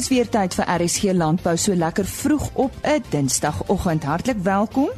Dis weer tyd vir RSG Landbou so lekker vroeg op 'n Dinsdagoggend. Hartlik welkom.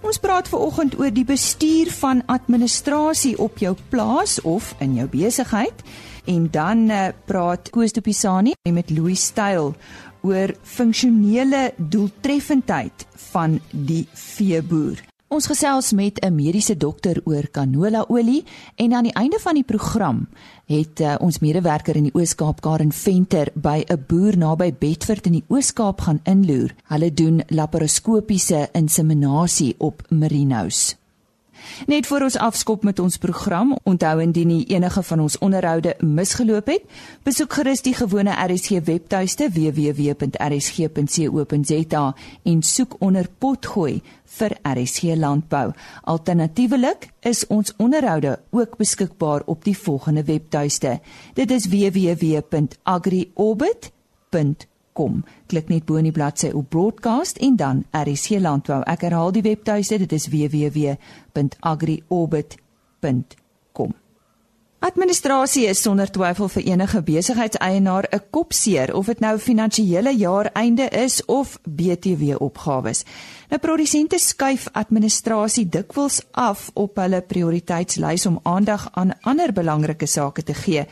Ons praat ver oggend oor die bestuur van administrasie op jou plaas of in jou besigheid en dan uh, praat Koos de Pisani met Louis Styl oor funksionele doeltreffendheid van die veeboer. Ons gesels met 'n mediese dokter oor canola olie en aan die einde van die program het uh, ons medewerker in die Oos-Kaap Karen Venter by 'n boer naby Bedford in die Oos-Kaap gaan inloer. Hulle doen laparoskopiese inseminasie op merinos. Net voor ons afskop met ons program, onthou indien jy enige van ons onderhoude misgeloop het, besoek gerus die gewone RSG webtuiste www.rsg.co.za en soek onder potgooi vir RSG landbou. Alternatiefelik is ons onderhoude ook beskikbaar op die volgende webtuiste. Dit is www.agriorbit.com kom. Klik net bo in die bladsy op broadcast en dan RSC landbou. Ek herhaal die webtuiste, dit is www.agriorbit.com. Administrasie is sonder twyfel vir enige besigheidseienaar 'n kopseer of dit nou finansiële jaar einde is of BTW opgawes. Nou produsente skuif administrasie dikwels af op hulle prioriteitslys om aandag aan ander belangrike sake te gee.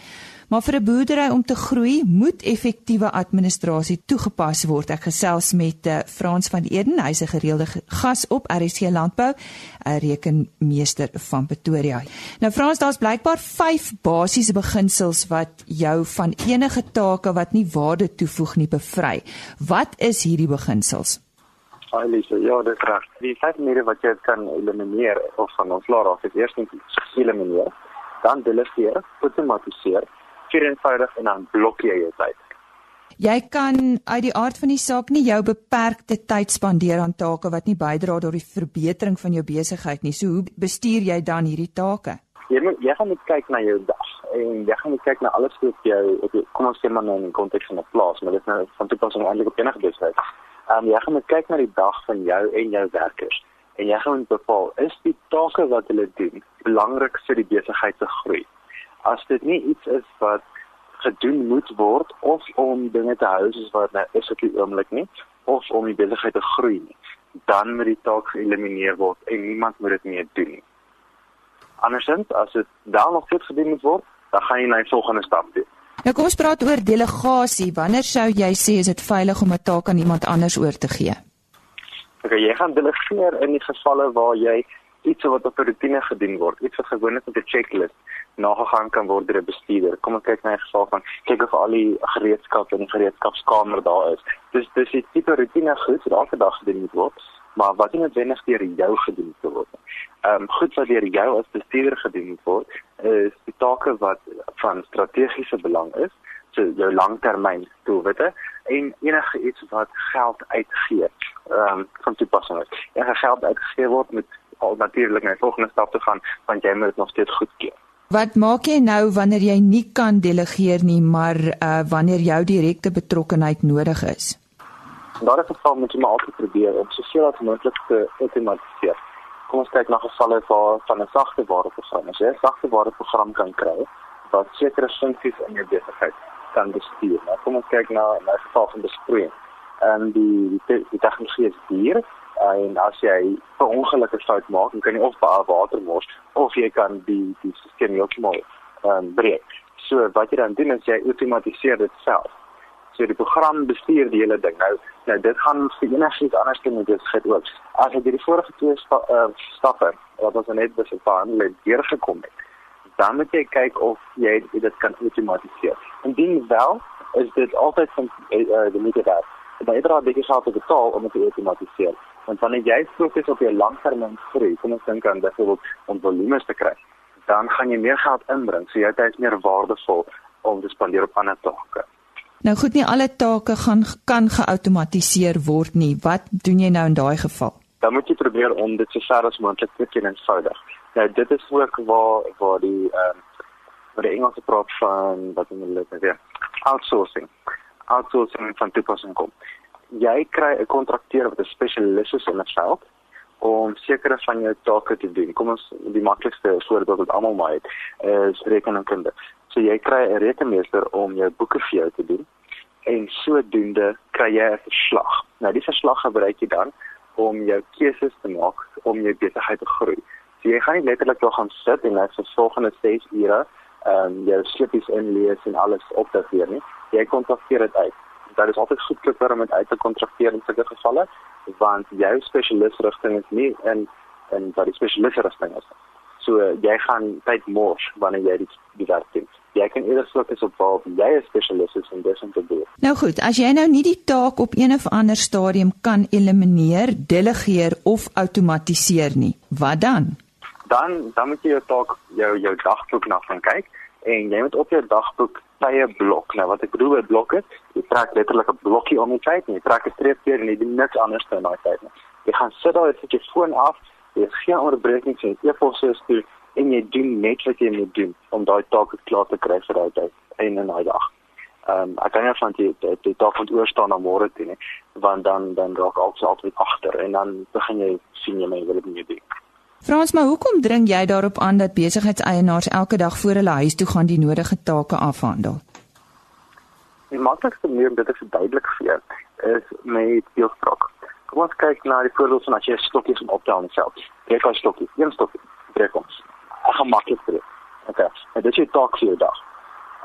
Maar vir 'n boerdery om te groei, moet effektiewe administrasie toegepas word. Ek gesels met uh, Frans van Eden, hy's 'n gereelde gas op RSC Landbou, 'n rekenmeester van Pretoria. Nou Frans, daar's blykbaar 5 basiese beginsels wat jou van enige take wat nie waarde toevoeg nie bevry. Wat is hierdie beginsels? Elise, ja, dit reg. Die vyf maniere wat jy kan elimineer of van ontslae af, is eerstens elimineer, dan delegeer, outomatiseer, vereenvoudig en dan blok jy jou tyd. Jy kan uit die aard van die saak nie jou beperkte tyd spandeer aan take wat nie bydra tot die verbetering van jou besigheid nie. So hoe bestuur jy dan hierdie take? Jy moet jy gaan net kyk na jou dag en jy gaan net kyk na alles wat jy op jou kom ons sê maar nou in die konteks van 'n plaas, maar dit is nou van toepassing eintlik op enige besigheid. Ehm um, jy gaan net kyk na die dag van jou en jou werkers en jy gaan bepaal is die take wat hulle doen belangrik vir die besigheid se groei as dit nie iets is wat gedoen moet word of om dinge te hou soos wat nou is op die oomblik nie of om die besigheid te groei nie dan moet die taak geëlimineer word en niemand moet dit meer doen nie. Andersins as dit dan nog steeds gedoen moet word, dan gaan jy na die volgende stap toe. Nou kom ons praat oor delegasie. Wanneer sou jy sê is dit veilig om 'n taak aan iemand anders oor te gee? Ok, jy gaan delegeer in die gevalle waar jy iets wat op 'n rotine gedoen word, iets wat gewoonlik op 'n checklist nagegaan kan word deur 'n bestuurder. Kom ons kyk na 'n geval van kyk of al die gereedskap in die gereedskapskamer daar is. Dis dis die tipe rotine goed wat elke dag gedoen moet word, maar wat nie noodwendig deur jou gedoen moet word nie. Ehm um, goed wat deur jou as bestuurder gedoen moet word, is die take wat van strategiese belang is, so jou langtermyn doelwitte en enige iets wat geld uitgee. Ehm um, van toepassing. Ja, geld uitgegee word met al natuurlik na die volgende stap te gaan want jy moet nog steeds goedkeur. Wat maak jy nou wanneer jy nie kan delegeer nie, maar uh wanneer jou direkte betrokkenheid nodig is? Daar is 'n geval moet jy maar altyd probeer om soveel as moontlik te outomatiseer. Kom ons kyk na gevalle waar van 'n sagte ware program. As jy 'n sagte ware program kan kry wat sekere funksies in jou besigheid kan bestuur. Nou kom ons kyk na 'n geval van besproeiing. En die die, die tegnologie is duur en as jy 'n ongelukkige fout maak, dan kan jy of baie water mors of jy kan die die stelsel heeltemal um, breek. So wat jy dan doen is jy outomatiseer dit self. So die program bestuur die hele ding. Nou nou dit gaan vir enigiets anders kan dit gesê ook. As jy die vorige twee sta, uh, stappe wat ons net bespreek het, deur gekom het, dan moet jy kyk of jy dit kan outomatiseer. Indien wel, is dit altyd van uh, die werd. Maar jy dra bietjie geld te betaal om dit te outomatiseer. Want wanneer jy fokus op jou langtermyn groei, kom ons dink aan byvoorbeeld om volume te kry, dan gaan jy meer geld inbring, so jou tyd is meer waardevol om te spandeer op ander take. Nou goed, nie alle take gaan kan geautomatiseer word nie. Wat doen jy nou in daai geval? Dan moet jy probeer om dit so ver as moontlik te doen eenvoudig. Nou dit is ook waar waar die ehm uh, waar die Engelse praat van wat hulle net weer outsourcing. Outsourcing van toepassing kom jy kry 'n kontrakteur wat 'n spesialis is in 'n veld om sekere van jou take te doen. Kom ons die maklikste voorbeeld wat almal maar het is rekenkunde. So jy kry 'n rekenmeester om jou boeke vir jou te doen en sodoende kry jy 'n verslag. Nou die verslag gebruik jy dan om jou keuses te maak om jou besigheid te groei. So jy gaan nie letterlik daar gaan sit en net vir volgende 6 ure ehm um, jou slippies inlees en alles opdateer nie. Jy kontrakteer dit uit. Dit is altyd goedkoper om dit uit te kontrakteer in sulke gevalle want jou spesialisrigting is nie in in wat die spesialisrigting is. So jy gaan tyd mors wanneer jy die, die werk doen jy kan eerder fokus op waar jy 'n spesialis is en dis om te doen. Nou goed, as jy nou nie die taak op een of ander stadium kan elimineer, delegeer of outomatiseer nie, wat dan? Dan dan moet jy jou taak jou jou dagboek na gaan kyk en jy moet op jou dagboek tye blok. Nou wat ek bedoel met blokke, jy trek letterlik 'n blokkie om die tyd en jy trek 'n streep deur en jy doen niks anders in daai tyd nie. Jy gaan sit daar met jou foon af, jy het geen onderbrekings en e-posse stuur en jy doen net wat jy moet doen om daai taak klaar te kry vir daai tyd en in daai dag. Ehm um, ek kan nie van die die, die taak van oor staan na môre toe nie, want dan dan raak alles altyd agter en dan begin jy sien jy my wil dit nie doen. Frans, maar hoekom dring jy daarop aan dat besigheidseienaars elke dag voor hulle huis toe gaan die nodige take afhandel? Die maklikste manier om dit te verduidelik vir jou is met beeldspraak. Kom ons kyk na die voorbeeld van as jy stokkies op tel in self. Jy kan stokkies, een stokkie, breek ons gemaklik vir jou. Okay. En dit is jou taak vir jou dag.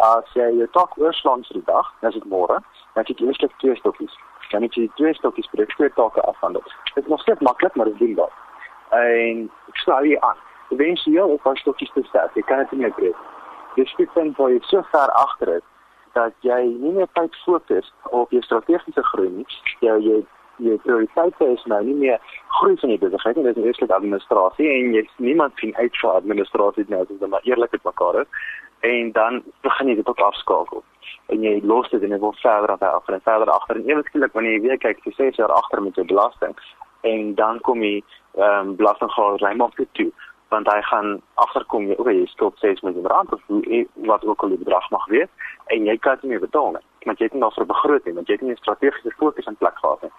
As jy jou taak oorslaan vir die dag, dan is dit môre, dan het jy eers twee stokkies. Dan het jy twee stokkies vir twee take afhandel. Dit is nog steeds maklik, maar dit doen dit. En ek sê jy aan. Jy op van stokkies te stel. Jy kan dit nie breek. Dis dit dan vir jou so ver agter is dat jy nie meer tyd fokus op jou strategiese groei nie. Jy jy jou prioriteite is nou nie meer groei van die besigheid nie, dit is eerslik administrasie en jy niemand sien uit vir administrasie nou as jy maar eerlik met mekaar is. En dan begin jy dit op afskakel. En jy los dit en jy wil verder af en verder agter. En eweskielik wanneer jy weer kyk jy sê jy agter met jou belasting en dan kom jy ehm um, belastinggaal ry maar op toe want hy gaan agterkom jy okay jy skuld 6 miljoen rand of wat ook al die bedrag mag wees en jy kan dit nie betaal nie want jy het nie nog vir begroting want jy het nie 'n strategiese fokus in plek gehad nie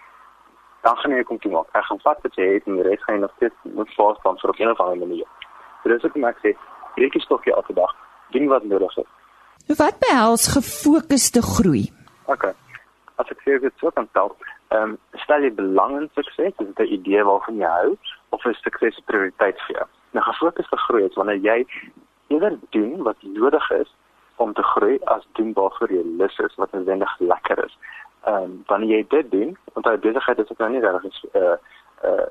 dan gaan jy kom toe maak. Ek gaan vat wat jy het en die res gaan jy nog steeds moet voorstaan vir op 'n of ander manier. So dis ook net sê, breek die stokkie elke dag, doen wat nodig is. Wat behels gefokusde groei? OK. As ek sê dit so kan tel, ehm um, stel jy belang in sukses, is dit 'n idee waarvan jy hou of is sukses 'n prioriteit vir jou? Nou gefokusde groei is wanneer jy eerder doen wat nodig is om te groei as doen waarvoor jy lus is wat noodwendig lekker is ehm um, wanneer jy dit doen, want daai besigheid is ook nou nie regtig 'n uh eh, uh eh,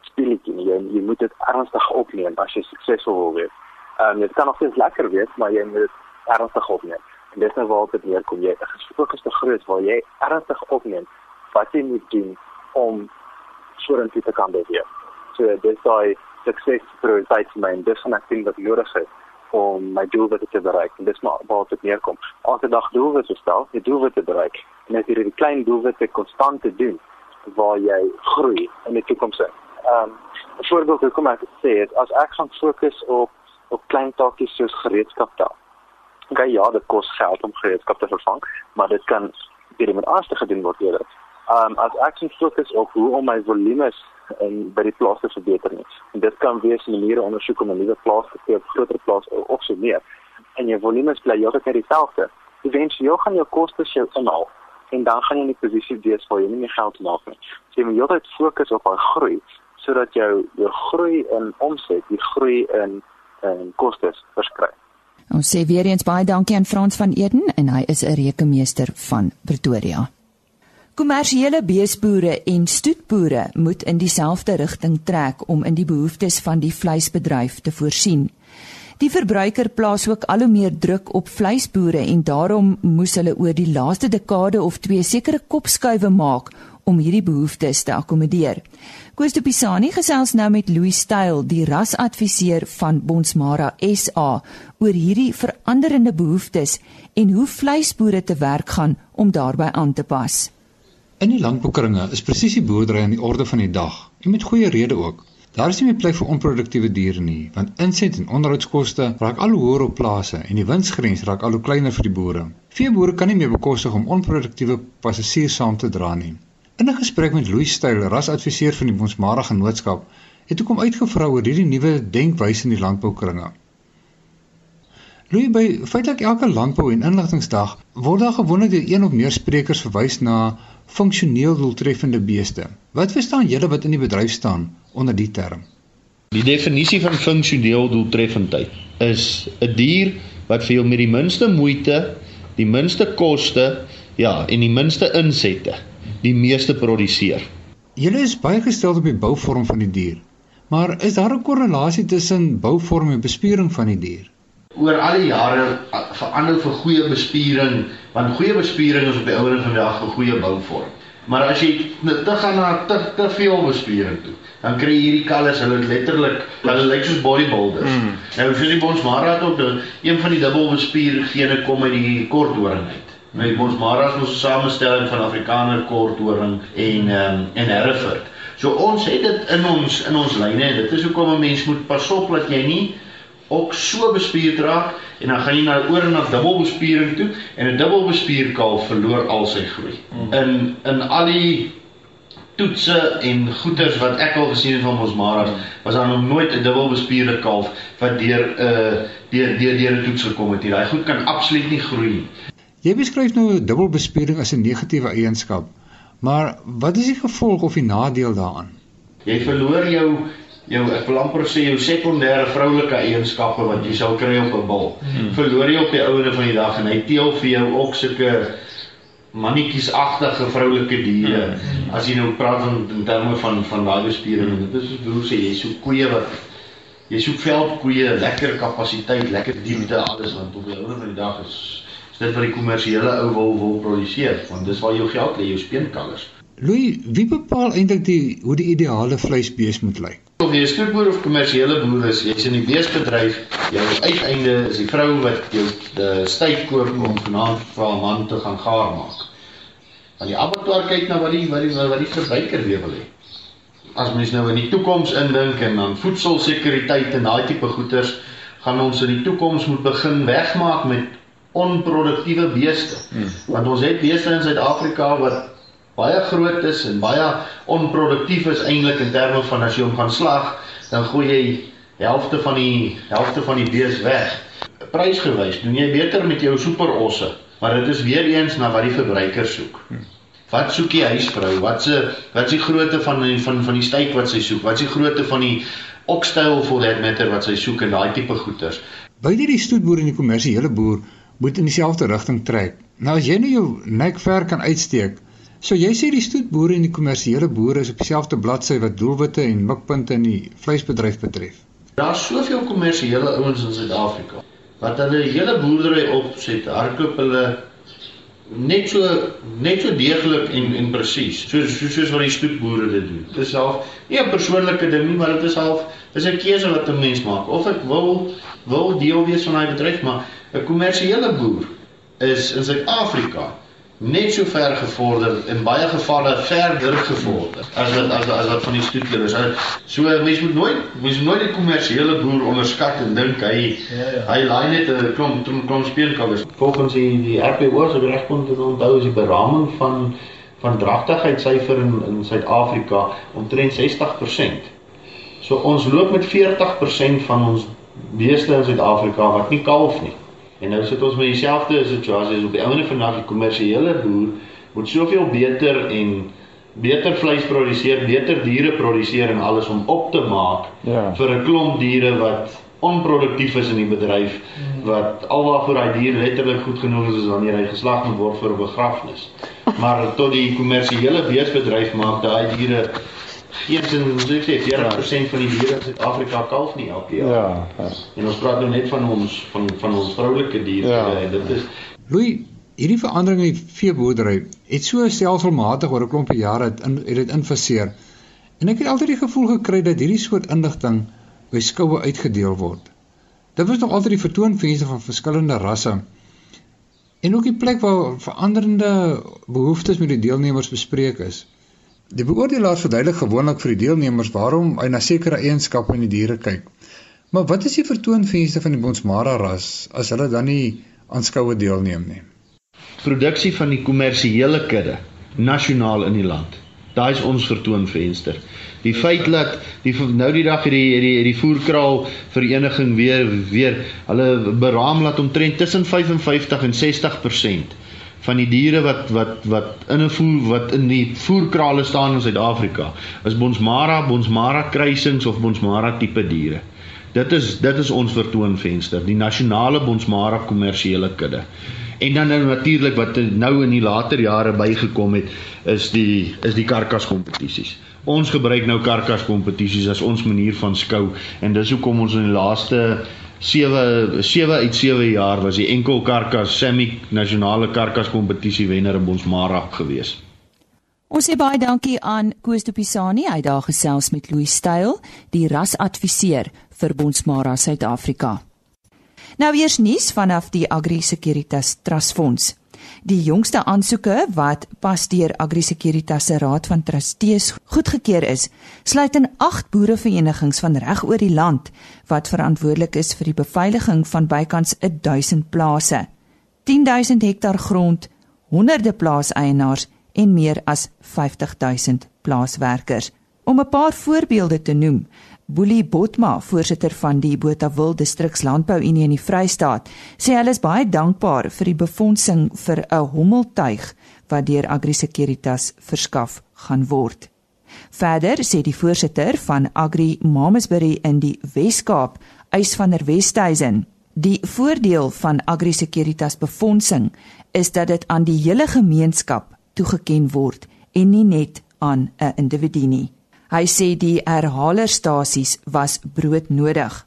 speletjie nie. Jy, jy moet dit ernstig opneem as jy suksesvol wil wees. Ehm um, dit kan nog steeds lekker wees, maar jy moet dit ernstig opneem. En dis nou waar dit neerkom. Jy is gefokusde groot waar jy ernstig opneem wat jy moet doen om soortgelyk te kan beweeg. So dis daai sukses prioriteit vir my en dis wat ek dink wat nodig is om my doelwitte te bereik. En dis maar waar dit neerkom. Elke dag doelwitte stel, jy doelwitte bereik. En as jy die klein doelwitte konstant te doen waar jy groei in die toekoms. Ehm um, voorbeeld hoe kom ek sê is as ek gaan fokus op op klein taakies soos gereedskap tel. Okay, ja, dit kos geld om gereedskap te vervang, maar dit kan deur iemand anders gedoen word eerder. Ehm um, as ek fokus op hoe om my volumes en by die plaas te verbeter nie. Dit kan wees maniere ondersoek om 'n nuwe plaas te koop, groter plaas of so meer. En jou volume bly heeltyd dieselfde. Eventueel gaan jou kostes jou inhaal en dan gaan jy in 'n posisie wees waar jy nie meer geld maak nie. So jy moet heeltyd fokus op groei sodat jou jou groei in omset, die groei in in kostes verskry. Ons sê weer eens baie dankie aan Frans van Eden en hy is 'n rekenmeester van Pretoria. Kommersiële beesboere en stoetboere moet in dieselfde rigting trek om in die behoeftes van die vleisbedryf te voorsien. Die verbruiker plaas ook al hoe meer druk op vleisboere en daarom moes hulle oor die laaste dekade of twee sekere kopskuive maak om hierdie behoeftes te akkommodeer. Koos de Pisani gesels nou met Louis Styl, die rasadviseur van Bonsmara SA oor hierdie veranderende behoeftes en hoe vleisboere te werk gaan om daarbey aan te pas. In die landboukringe is presisie boerdery aan die orde van die dag en met goeie rede ook. Daar is nie meer plek vir onproduktiewe diere nie, want inset en onderhoudskoste raak al hoe hoër op plase en die winsgrens raak al hoe kleiner vir die boere. Veeboere kan nie meer bekostig om onproduktiewe passasiers saam te dra nie. In 'n gesprek met Louis Styl, rasadviseur van die Bonsmara Genootskap, het ek hom uitgevra oor hierdie nuwe denkwyse in die landboukringe. Louis by feitelik elke landbou en inligtingsdag word daar gewoonlik deur een of meer sprekers verwys na funksioneel doeltreffende beeste. Wat verstaan julle wat in die bedryf staan onder die term? Die definisie van funksioneel doeltreffendheid is 'n dier wat vir jou met die minste moeite, die minste koste, ja, en die minste insette die meeste produseer. Julle is baie gestel op die bouvorm van die dier. Maar is daar 'n korrelasie tussen bouvorm en bespiering van die dier? Oor al die jare verander vir goeie bespiering, want goeie bespiering is op die ouene van die dag 'n goeie bouvorm. Maar as jy te gaan na te, te veel bespiering toe, dan kry jy hierdie kalles, hulle letterlik, hulle lyk soos bodybuilders. Mm. Nou soos die Bonsmara het ook, een van die dubbelbespier gene kom uit die korthoring uit. Nou ons Maras moet 'n samestelling van Afrikaner korthoring en ehm um, en Hereford. So ons het dit in ons in ons lyne en dit is hoekom 'n mens moet pas op dat jy nie ook so bespierd raak en dan gaan jy nou oor na dubbelbespiering toe en 'n dubbelbespier kalf verloor al sy groei. Hmm. In in al die toetse en goeters wat ek al gesien het van ons Maras, was daar nog nooit 'n dubbelbespierde kalf wat deur 'n uh, deur deur deur 'n toets gekom het nie. Daai goed kan absoluut nie groei nie. Jy beskryf nou dubbelbespiering as 'n negatiewe eienskap. Maar wat is die gevolg of die nadeel daaraan? Jy verloor jou jou ek wil amper sê jou sekondêre vroulike eienskappe wat jy sou kry op 'n bul. Hmm. Verloor jy op die ouene van die dag en hy teel vir jou ook sulke mannetjiesagtige vroulike diere. Hmm. As jy nou praat van in terme van van daai bespiering, hmm. dit is soos broer sê jy soek koeie wat jy soek veldkoeie, lekker kapasiteit, lekker diepte, alles want op die ouene van die dag is dit wat die kommersiële ou wil wil produseer want dis waar jou geld lê jou speenkalvers. Louis, wie bepaal eintlik die hoe die ideale vleisbees moet lyk? Of jy 'n stoetboer of kommersiële boer is, jy's in die beesbedryf, jou uiteinde is die vrou wat jou die styf koop om vanaand vir haar man te gaan gaar maak. Want die abattoir kyk na wat die wat die wat die verbruiker weer wil hê. As mens nou in die toekoms indink en dan voedselsekuriteit en daai tipe goeders, gaan ons in die toekoms moet begin wegmaak met onproduktiewe beeste. Hmm. Want ons het beeste in Suid-Afrika wat baie groot is en baie onproduktief is eintlik in terme van as jy hom gaan slag, dan gooi jy helfte van die helfte van die bees weg. Prysgewys, doen jy beter met jou superosse, maar dit is weer eens na wat die verbruiker soek. Wat soek die huisvrou? Wat se wat is die grootte van die, van van die styk wat sy soek? Wat is die grootte van die okstyl for that matter wat sy soek en daai tipe goeders? Beide die stoetboer en die kommersiële boer moet in dieselfde rigting trek. Nou as jy nou jou nek ver kan uitsteek, so jy sê die stoetboere en die kommersiële boere is op dieselfde bladsy wat doelwitte en mikpunte in die vleisbedryf betref. Daar's soveel kommersiële ouens in Suid-Afrika wat hulle hele boerdery opset, hardloop hulle net so net so deeglik en en presies soos soos soos wat die stoetboere dit doen. Dit is half nie 'n persoonlike ding nie, maar dit is half dis 'n keuse wat 'n mens maak of ek wil wil deel wees van daai bedryf, maar 'n kommersiële boer is in Suid-Afrika net so ver gevorder in baie gevalle verder gevorder as wat as as wat van die stoetler is. So mense moet nooit mense moet nooit die kommersiële boer onderskat en dink hy ja, ja. hy laai net 'n klomp klomp speelkalvers. Volgens die die RPO se regpunt te onthou is die beraming van van dragtigheidssyfer in in Suid-Afrika omtrent 60%. So ons loop met 40% van ons beeste in Suid-Afrika wat nie kalf nie. En nou sit ons met dieselfde situasie as op die ouene van die kommersiële boer moet soveel beter en beter vleis produseer, beter diere produseer en alles om op te maak ja. vir 'n klomp diere wat onproduktief is in die bedryf hmm. wat alwaarvoor hy dier letterlik goed genoeg is wanneer hy geslag moet word vir 'n begrafnis. Maar tot die kommersiële beesbedryf maak daai diere Geensins so ek sê 40% van die diere in Suid-Afrika kalf nie elke jaar. Ja, ja. En ons praat nou net van ons van van ons vroulike diere. Ja. Dit is Louis, hierdie verandering in die veeboerdery het so stelselmatig oor 'n klompie jare het in het dit infaseer. En ek het altyd die gevoel gekry dat hierdie soort inligting by skoue uitgedeel word. Dit was nog altyd die vertoonvenster van verskillende rasse. En ook die plek waar veranderende behoeftes met die deelnemers bespreek is. Die beoordelaar verduidelik gewoonlik vir die deelnemers waarom hy na sekere eienskappe in die diere kyk. Maar wat is die vertoonvenster van die Bonsmara ras as hulle dan nie aanskoue deelneem nie? Produksie van die kommersiële kudde nasionaal in die land Daai is ons vertoonvenster. Die feit dat die nou die dag hierdie hierdie hierdie voerkraal vereniging weer weer hulle beraam laat omtrent tussen 55 en 60% van die diere wat wat wat in 'n voer wat in die voerkrale staan in Suid-Afrika is Bonsmara, Bonsmara kruisings of Bonsmara tipe diere. Dit is dit is ons vertoonvenster, die nasionale Bonsmara kommersiële kudde. En dan nou natuurlik wat nou in die later jare bygekom het, is die is die karkas kompetisies. Ons gebruik nou karkas kompetisies as ons manier van skou en dis hoekom ons in die laaste 7 7 uit 7 jaar was die enkel karkas semi nasionale karkas kompetisie wenner in Bonsmara gewees. Ons sê baie dankie aan Koos de Pisani, hy daar gesels met Louis Styl, die rasadviseur vir Bonsmara Suid-Afrika. Nou eers nuus vanaf die Agri Securitas Trust Fonds. Die jongste aansoeke wat pas deur Agri Securitas se Raad van Trustees goedgekeur is, sluit in 8 boereverenigings van reg oor die land wat verantwoordelik is vir die beveiliging van bykans 1000 plase, 10000 hektaar grond, honderde plaaseienaars en meer as 50000 plaaswerkers. Om 'n paar voorbeelde te noem, Boelie Botma, voorsitter van die Botawil Distriks Landbouunie in die Vrystaat, sê hulle is baie dankbaar vir die befondsing vir 'n hommeltuig wat deur Agri Securitas verskaf gaan word. Verder sê die voorsitter van Agri Mamasbury in die Wes-Kaap, Eis van der Westhuizen, die voordeel van Agri Securitas befondsing is dat dit aan die hele gemeenskap toegeken word en nie net aan 'n individu nie. Hy sê die herhalerstasies was broodnodig.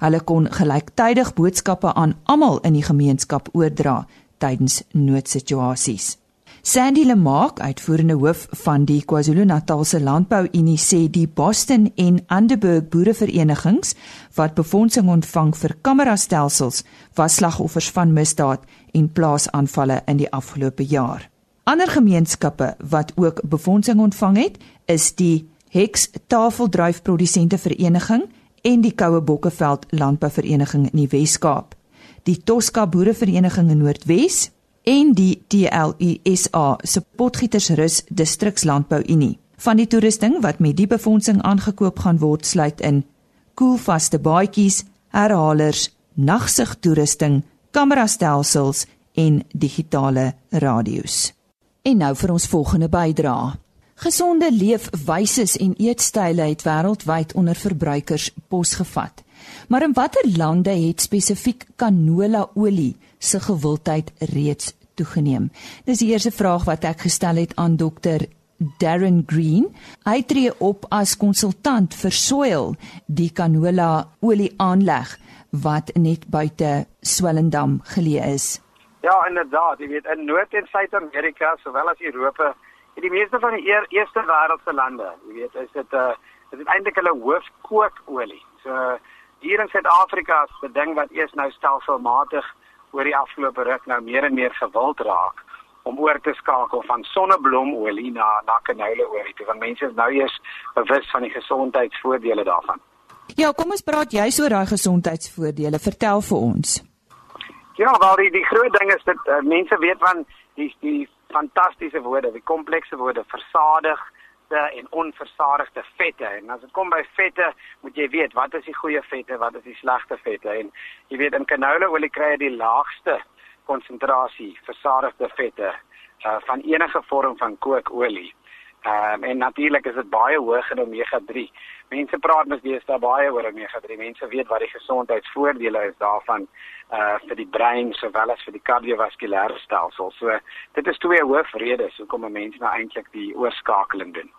Hulle kon gelyktydig boodskappe aan almal in die gemeenskap oordra tydens noodsituasies. Sandy Lemaak, uitvoerende hoof van die KwaZulu-Natalse Landbouunie, sê die Boston en Underberg boereverenigings wat befondsing ontvang vir kamerastelsels was slagoffers van misdaad en plaasaanvalle in die afgelope jaar. Ander gemeenskappe wat ook befondsing ontvang het, is die Hex Tafeldryfprodusente Vereniging en die Koue Bokkeveld Landbouvereniging in die Wes-Kaap, die Tosca Boerevereniging in Noordwes en die TLUSA se Potgietersrus Distrikslandbouunie. Van die toerusting wat met die befondsing aangekoop gaan word, sluit in koelvaste baadjies, herhalers, nagsigtoerusting, kamerastelsels en digitale radio's. En nou vir ons volgende bydrae. Gesonde leefwyse en eetstyle het wêreldwyd onder verbruikers posgevat. Maar in watter lande het spesifiek canola olie se gewildheid reeds toegeneem? Dis die eerste vraag wat ek gestel het aan dokter Darren Green. Hy tree op as konsultant vir Soil, die canola olie aanleg wat net buite Swellendam geleë is. Ja, inderdaad, jy weet in Noord- en Suid-Amerika sowel as Europa, in die meeste van die eer, eerste wêreldse lande, jy weet, is dit 'n uh, is dit eintlik hulle hoofkookolie. So hier in Suid-Afrika is 'n ding wat eers nou stelselmatig oor die afgelope ruk nou meer en meer gewild raak om oor te skakel van sonneblomolie na na canola-olie. Want mense is nou eers bewus van die gesondheidsvoordele daarvan. Ja, kom ons praat so oor daai gesondheidsvoordele. Vertel vir ons. Ja, wel die die groot ding is dat uh, mense weet van die die fantastiese woorde, die komplekse woorde versadigde en onversadigde vette. En as dit kom by vette, moet jy weet wat is die goeie vette, wat is die slegte vette. En jy weet in canola olie kry jy die laagste konsentrasie versadigde vette uh, van enige vorm van kookolie. Ehm um, en natuurlik is dit baie hoog in omega 3. Mense praat mos deesdae baie oor omega 3. Mense weet wat die gesondheidsvoordele is daarvan uh vir die brein sowel as vir die kardiovaskulêre stelsel. So dit is twee hoofredes hoekom 'n mens nou eintlik die oorskakeling doen.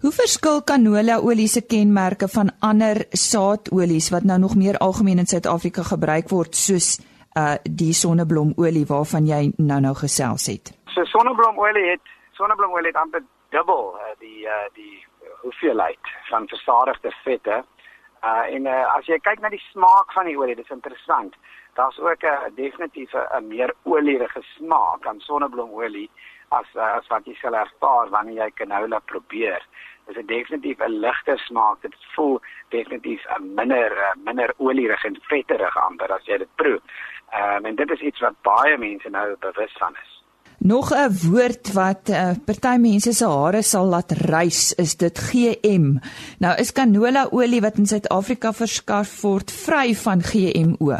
Hoe verskil canola olie se kenmerke van ander saadolies wat nou nog meer algemeen in Suid-Afrika gebruik word soos uh die sonneblomolie waarvan jy nou nou gesels het? So sonneblomolie het sonneblomolie het amper dubbel uh, die uh, die hoeveelheid van versadigde vette. Uh en uh, as jy kyk na die smaak van die olie, dis interessant. Daar's ook 'n uh, definitief 'n meer olierige smaak aan sonneblomolie as uh, as wat jy sal ervaar wanneer jy canola probeer. Dis 'n definitief 'n ligter smaak. Dit voel definitief 'n minder uh, minder olierig en vetterig amper as jy dit proe. Ehm um, en dit is iets wat baie mense nou bewus van is. Nog 'n woord wat uh, party mense se hare sal laat rys, is dit GM. Nou is canola olie wat in Suid-Afrika verskaf word vry van GMO.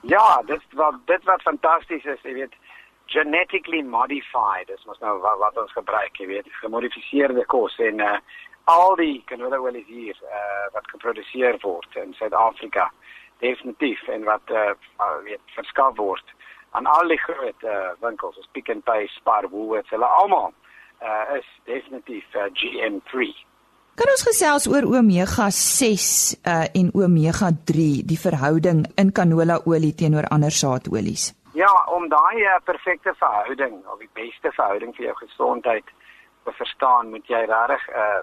Ja, dit wat dit wat fantasties is, jy weet, genetically modified. Dis mos nou wat, wat ons gebruik, jy weet, gemodifiseerde kos en uh, al die canola olie hier uh, wat geproduseer word in Suid-Afrika definitief en wat uh, weet verskaf word aan al die groot uh, winkels soos Pick n Pay, Spar, Woolworths, hulle almal uh, is definitief uh, GM3. Kan ons gesels oor omega 6 uh, en omega 3, die verhouding in canola olie teenoor ander saadolies? Ja, om daai uh, perfekte verhouding of die beste verhouding vir jou gesondheid te verstaan, moet jy regtig uh,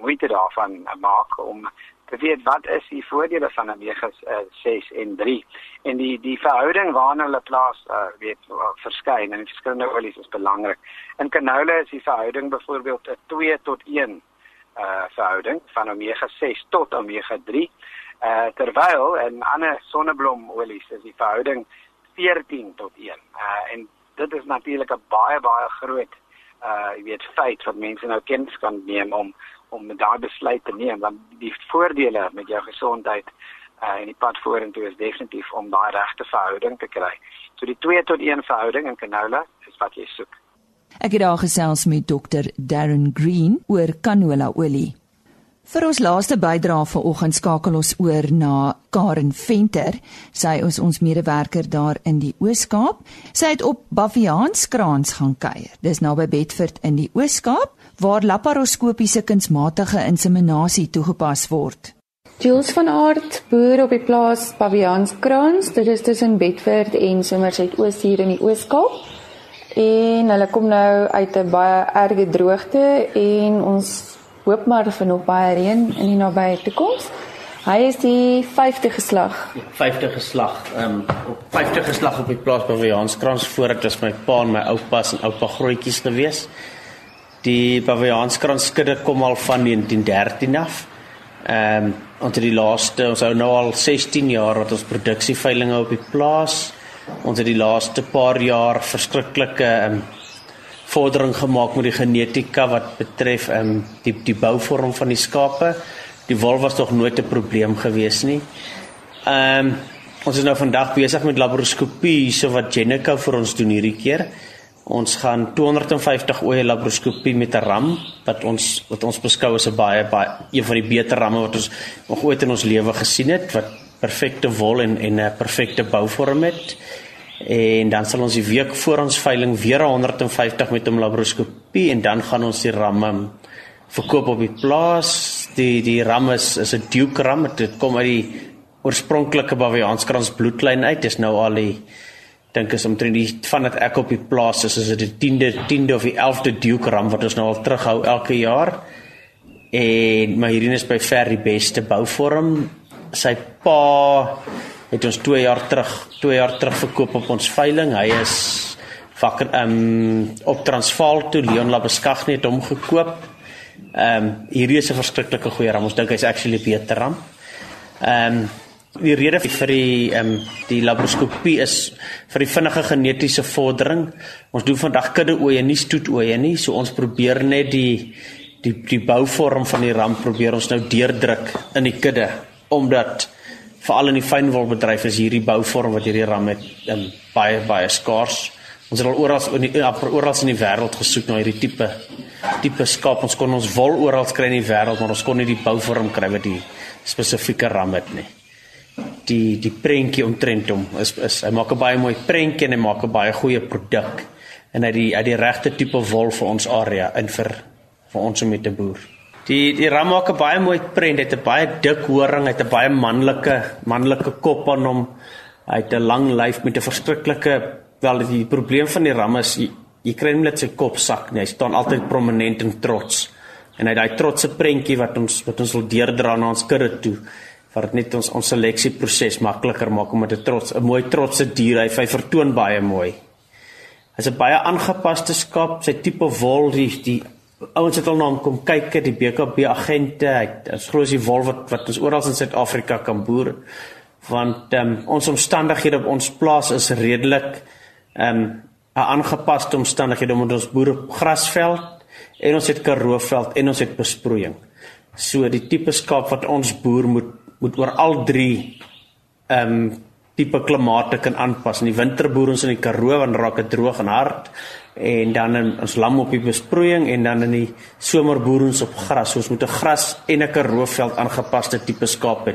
moeite daarvan maak om te weet wat is die voordele van omega uh, 6 en 3 en die die verhouding waarna hulle plaas uh, weet uh, verskyn en verskillende olies is belangrik. In canola is die verhouding byvoorbeeld 'n 2 tot 1 uh verhouding van omega 6 tot omega 3. Uh terwyl in ander sonneblomolies is die verhouding 14 tot 1. Uh en dit is natuurlik 'n baie baie groot uh jy weet feit wat mense nou kennis kan neem om om daai besluit te neem want die voordele met jou gesondheid uh, en die pad vorentoe is definitief om daai regte verhouding te kry. So die 2 tot 1 verhouding in canola is wat jy soek. Ek het daar gesels met Dr Darren Green oor canola olie. Vir ons laaste bydrae vanoggend skakel ons oor na Karen Venter. Sy is ons medewerker daar in die Oos-Kaap. Sy het op Baviaanskraans gaan kuier. Dis naby Bedford in die Oos-Kaap waar laparoskopiese kunsmatige inseminasie toegepas word. Jules van Aart boer op die plaas Pavianskrans. Dit is tussen Bedford en Somerset Oos hier in die Oos-Kaap. En hulle kom nou uit 'n baie erge droogte en ons hoop maar vir nog baie reën in die nabye toekoms. Hy is die 5de geslag. 5de geslag. Ehm um, op 5de geslag op die plaas Pavianskrans voordat was my pa en my oupas en oupa grootjies gewees. Die Pavianskrans skudde kom al van 1913 af. Ehm um, onder die laaste ons hou nou al 16 jaar wat ons produksieveilinge op die plaas. Ons het die laaste paar jaar verskriklike ehm um, vordering gemaak met die genetika wat betref ehm um, die die bouvorm van die skape. Die wol was nog nooit 'n probleem gewees nie. Ehm um, ons is nou vandag besig met laparoskopie so wat Jenica vir ons doen hierdie keer. Ons gaan 250 oeye laparoskopie met 'n ram wat ons wat ons beskou as 'n baie baie een van die beter ramme wat ons nog ooit in ons lewe gesien het wat perfekte wol en en 'n perfekte bouvorm het. En dan sal ons die week voor ons veiling weer 150 met hom laparoskopie en dan gaan ons die ramme verkoop op die plaas. Die die ram is is 'n Duke ram. Dit kom uit die oorspronklike Baviaanskrans bloedlyn uit. Dis nou al die dink is omtrent die vandat ek op die plaas is, is dit die 10de 10de of die 11de Duke ram wat ons nou al terughou elke jaar. En maar hierdie is by ver die beste bouvorm. Sy pa het ons 2 jaar terug 2 jaar terug verkoop op ons veiling. Hy is vak ehm um, op Transvaal toe Leon Labeskagh het hom gekoop. Ehm um, hierdie is 'n verskriklike goeie ram. Ons dink hy's actually beter ram. Ehm um, Die rede vir die ehm um, die laparoskopie is vir die vinnige genetiese vordering. Ons doen vandag kudde oeye, nie stoet oeye nie. So ons probeer net die die die bouvorm van die ram probeer ons nou deurdruk in die kudde omdat veral in die fynwolbedryf is hierdie bouvorm wat hierdie ram het um, baie baie skaars. Ons het al oral in die oral in die wêreld gesoek na hierdie tipe tipe skaap. Ons kon ons wol oral kry in die wêreld, maar ons kon nie die bouvorm kry wat die spesifieke ram het nie die die prentjie omtrent hom is is hy maak 'n baie mooi prentjie en hy maak 'n baie goeie produk en hy die hy die regte tipe wol vir ons area in vir vir ons om met te boer. Die die ram maak 'n baie mooi prent, hy het 'n baie dik horing, hy het 'n baie manlike manlike kop aan hom. Hy het 'n lang lyf met 'n verskriklike wel die probleem van die ram is jy, jy kry hom net sy kop sak nie. Hy staan altyd prominent en trots. En hy het daai trotse prentjie wat ons wat ons wil deurdra na ons kudde toe wat net ons ons seleksieproses makliker maak om dit trots 'n mooi trotse dier hy hy vertoon baie mooi. Hy's 'n baie aangepaste skaap, sy tipe wol die die ouens het al na hom kom kyk die BKB agente, hy is glo as die wol wat wat ons oral in Suid-Afrika kan boer want um, ons omstandighede op ons plaas is redelik ehm um, aangepaste omstandighede omdat ons boer op grasveld en ons het karooveld en ons het besproeiing. So die tipe skaap wat ons boer moet moet oor al drie ehm um, tipe klimate kan aanpas. In die winter boer ons in die Karoo want raak dit droog en hard en dan in ons lam op die besproeiing en dan in die somer boer ons op gras. So ons moet 'n gras en 'n karooveld aangepaste tipe skaap hê.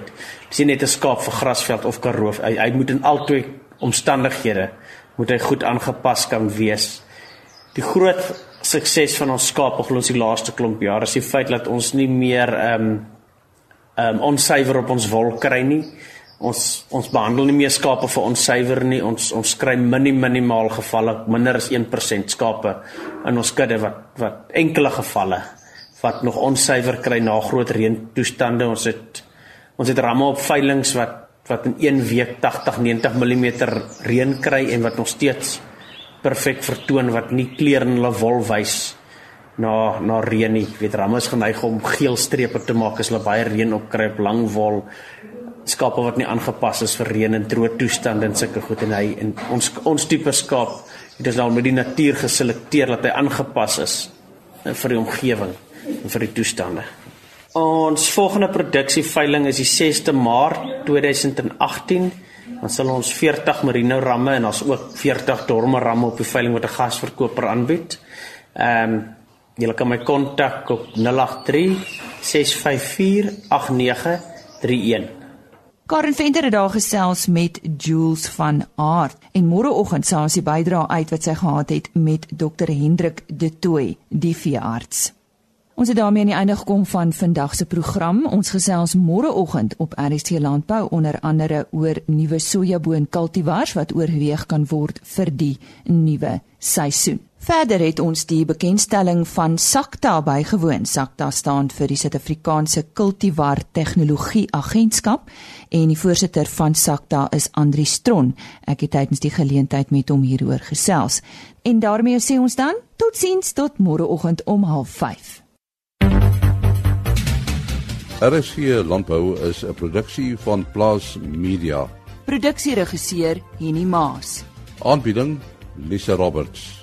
Dis nie net 'n skaap vir grasveld of karoo. Hy, hy moet in albei omstandighede moet hy goed aangepas kan wees. Die groot sukses van ons skaap op ons die laaste klomp jare is die feit dat ons nie meer ehm um, um, onsuiwer op ons wol kry nie ons ons behandel nie meer skape vir onsuiwer nie. Ons ons kry minim minimaal gevalle, minder as 1% skape in ons kudde wat wat enkele gevalle wat nog onsuiwer kry na groot reën toestande. Ons het ons het ramme op veilinge wat wat in 1 week 80 90 mm reën kry en wat nog steeds perfek vertoon wat nie kleur in hulle wol wys na na reën nie. Weet ramme is geneig om geel strepe te maak as hulle baie reën opkry op lang wol skape wat nie aangepas is vir reën en droë toestande en sulke goed en hy en ons ons tipe skaap het ons al met die natuur geselekteer dat hy aangepas is eh, vir die omgewing en vir die toestande. Ons volgende produksieveiling is die 6de Maart 2018. Dan sal ons 40 merino ramme en ons ook 40 dorme ramme op die veiling wat 'n gasverkoper aanbied. Ehm um, julle kan my kontak op 083 654 8931. Karen Venter het daar gesels met Jules van Aart en môreoggend sal sy bydra uit wat sy gehad het met Dr Hendrik De Tooy, die veearts. Ons het daarmee aan die einde gekom van vandag se program. Ons gesels môreoggend op RSC Landbou onder andere oor nuwe sojaboon kultivars wat oorweeg kan word vir die nuwe seisoen. Verder het ons die bekendstelling van Sakta bygewoon. Sakta staan vir die Suid-Afrikaanse Kultivar Tegnologie Agentskap en die voorsitter van Sakta is Andri Stron. Ek het tydens die geleentheid met hom hieroor gesels. En daarmee sê ons dan totsiens tot môreoggend om 05:30. RSC Landbou is 'n produksie van Plaas Media. Produksieregisseur Henny Maas. Aanbieding Lisa Roberts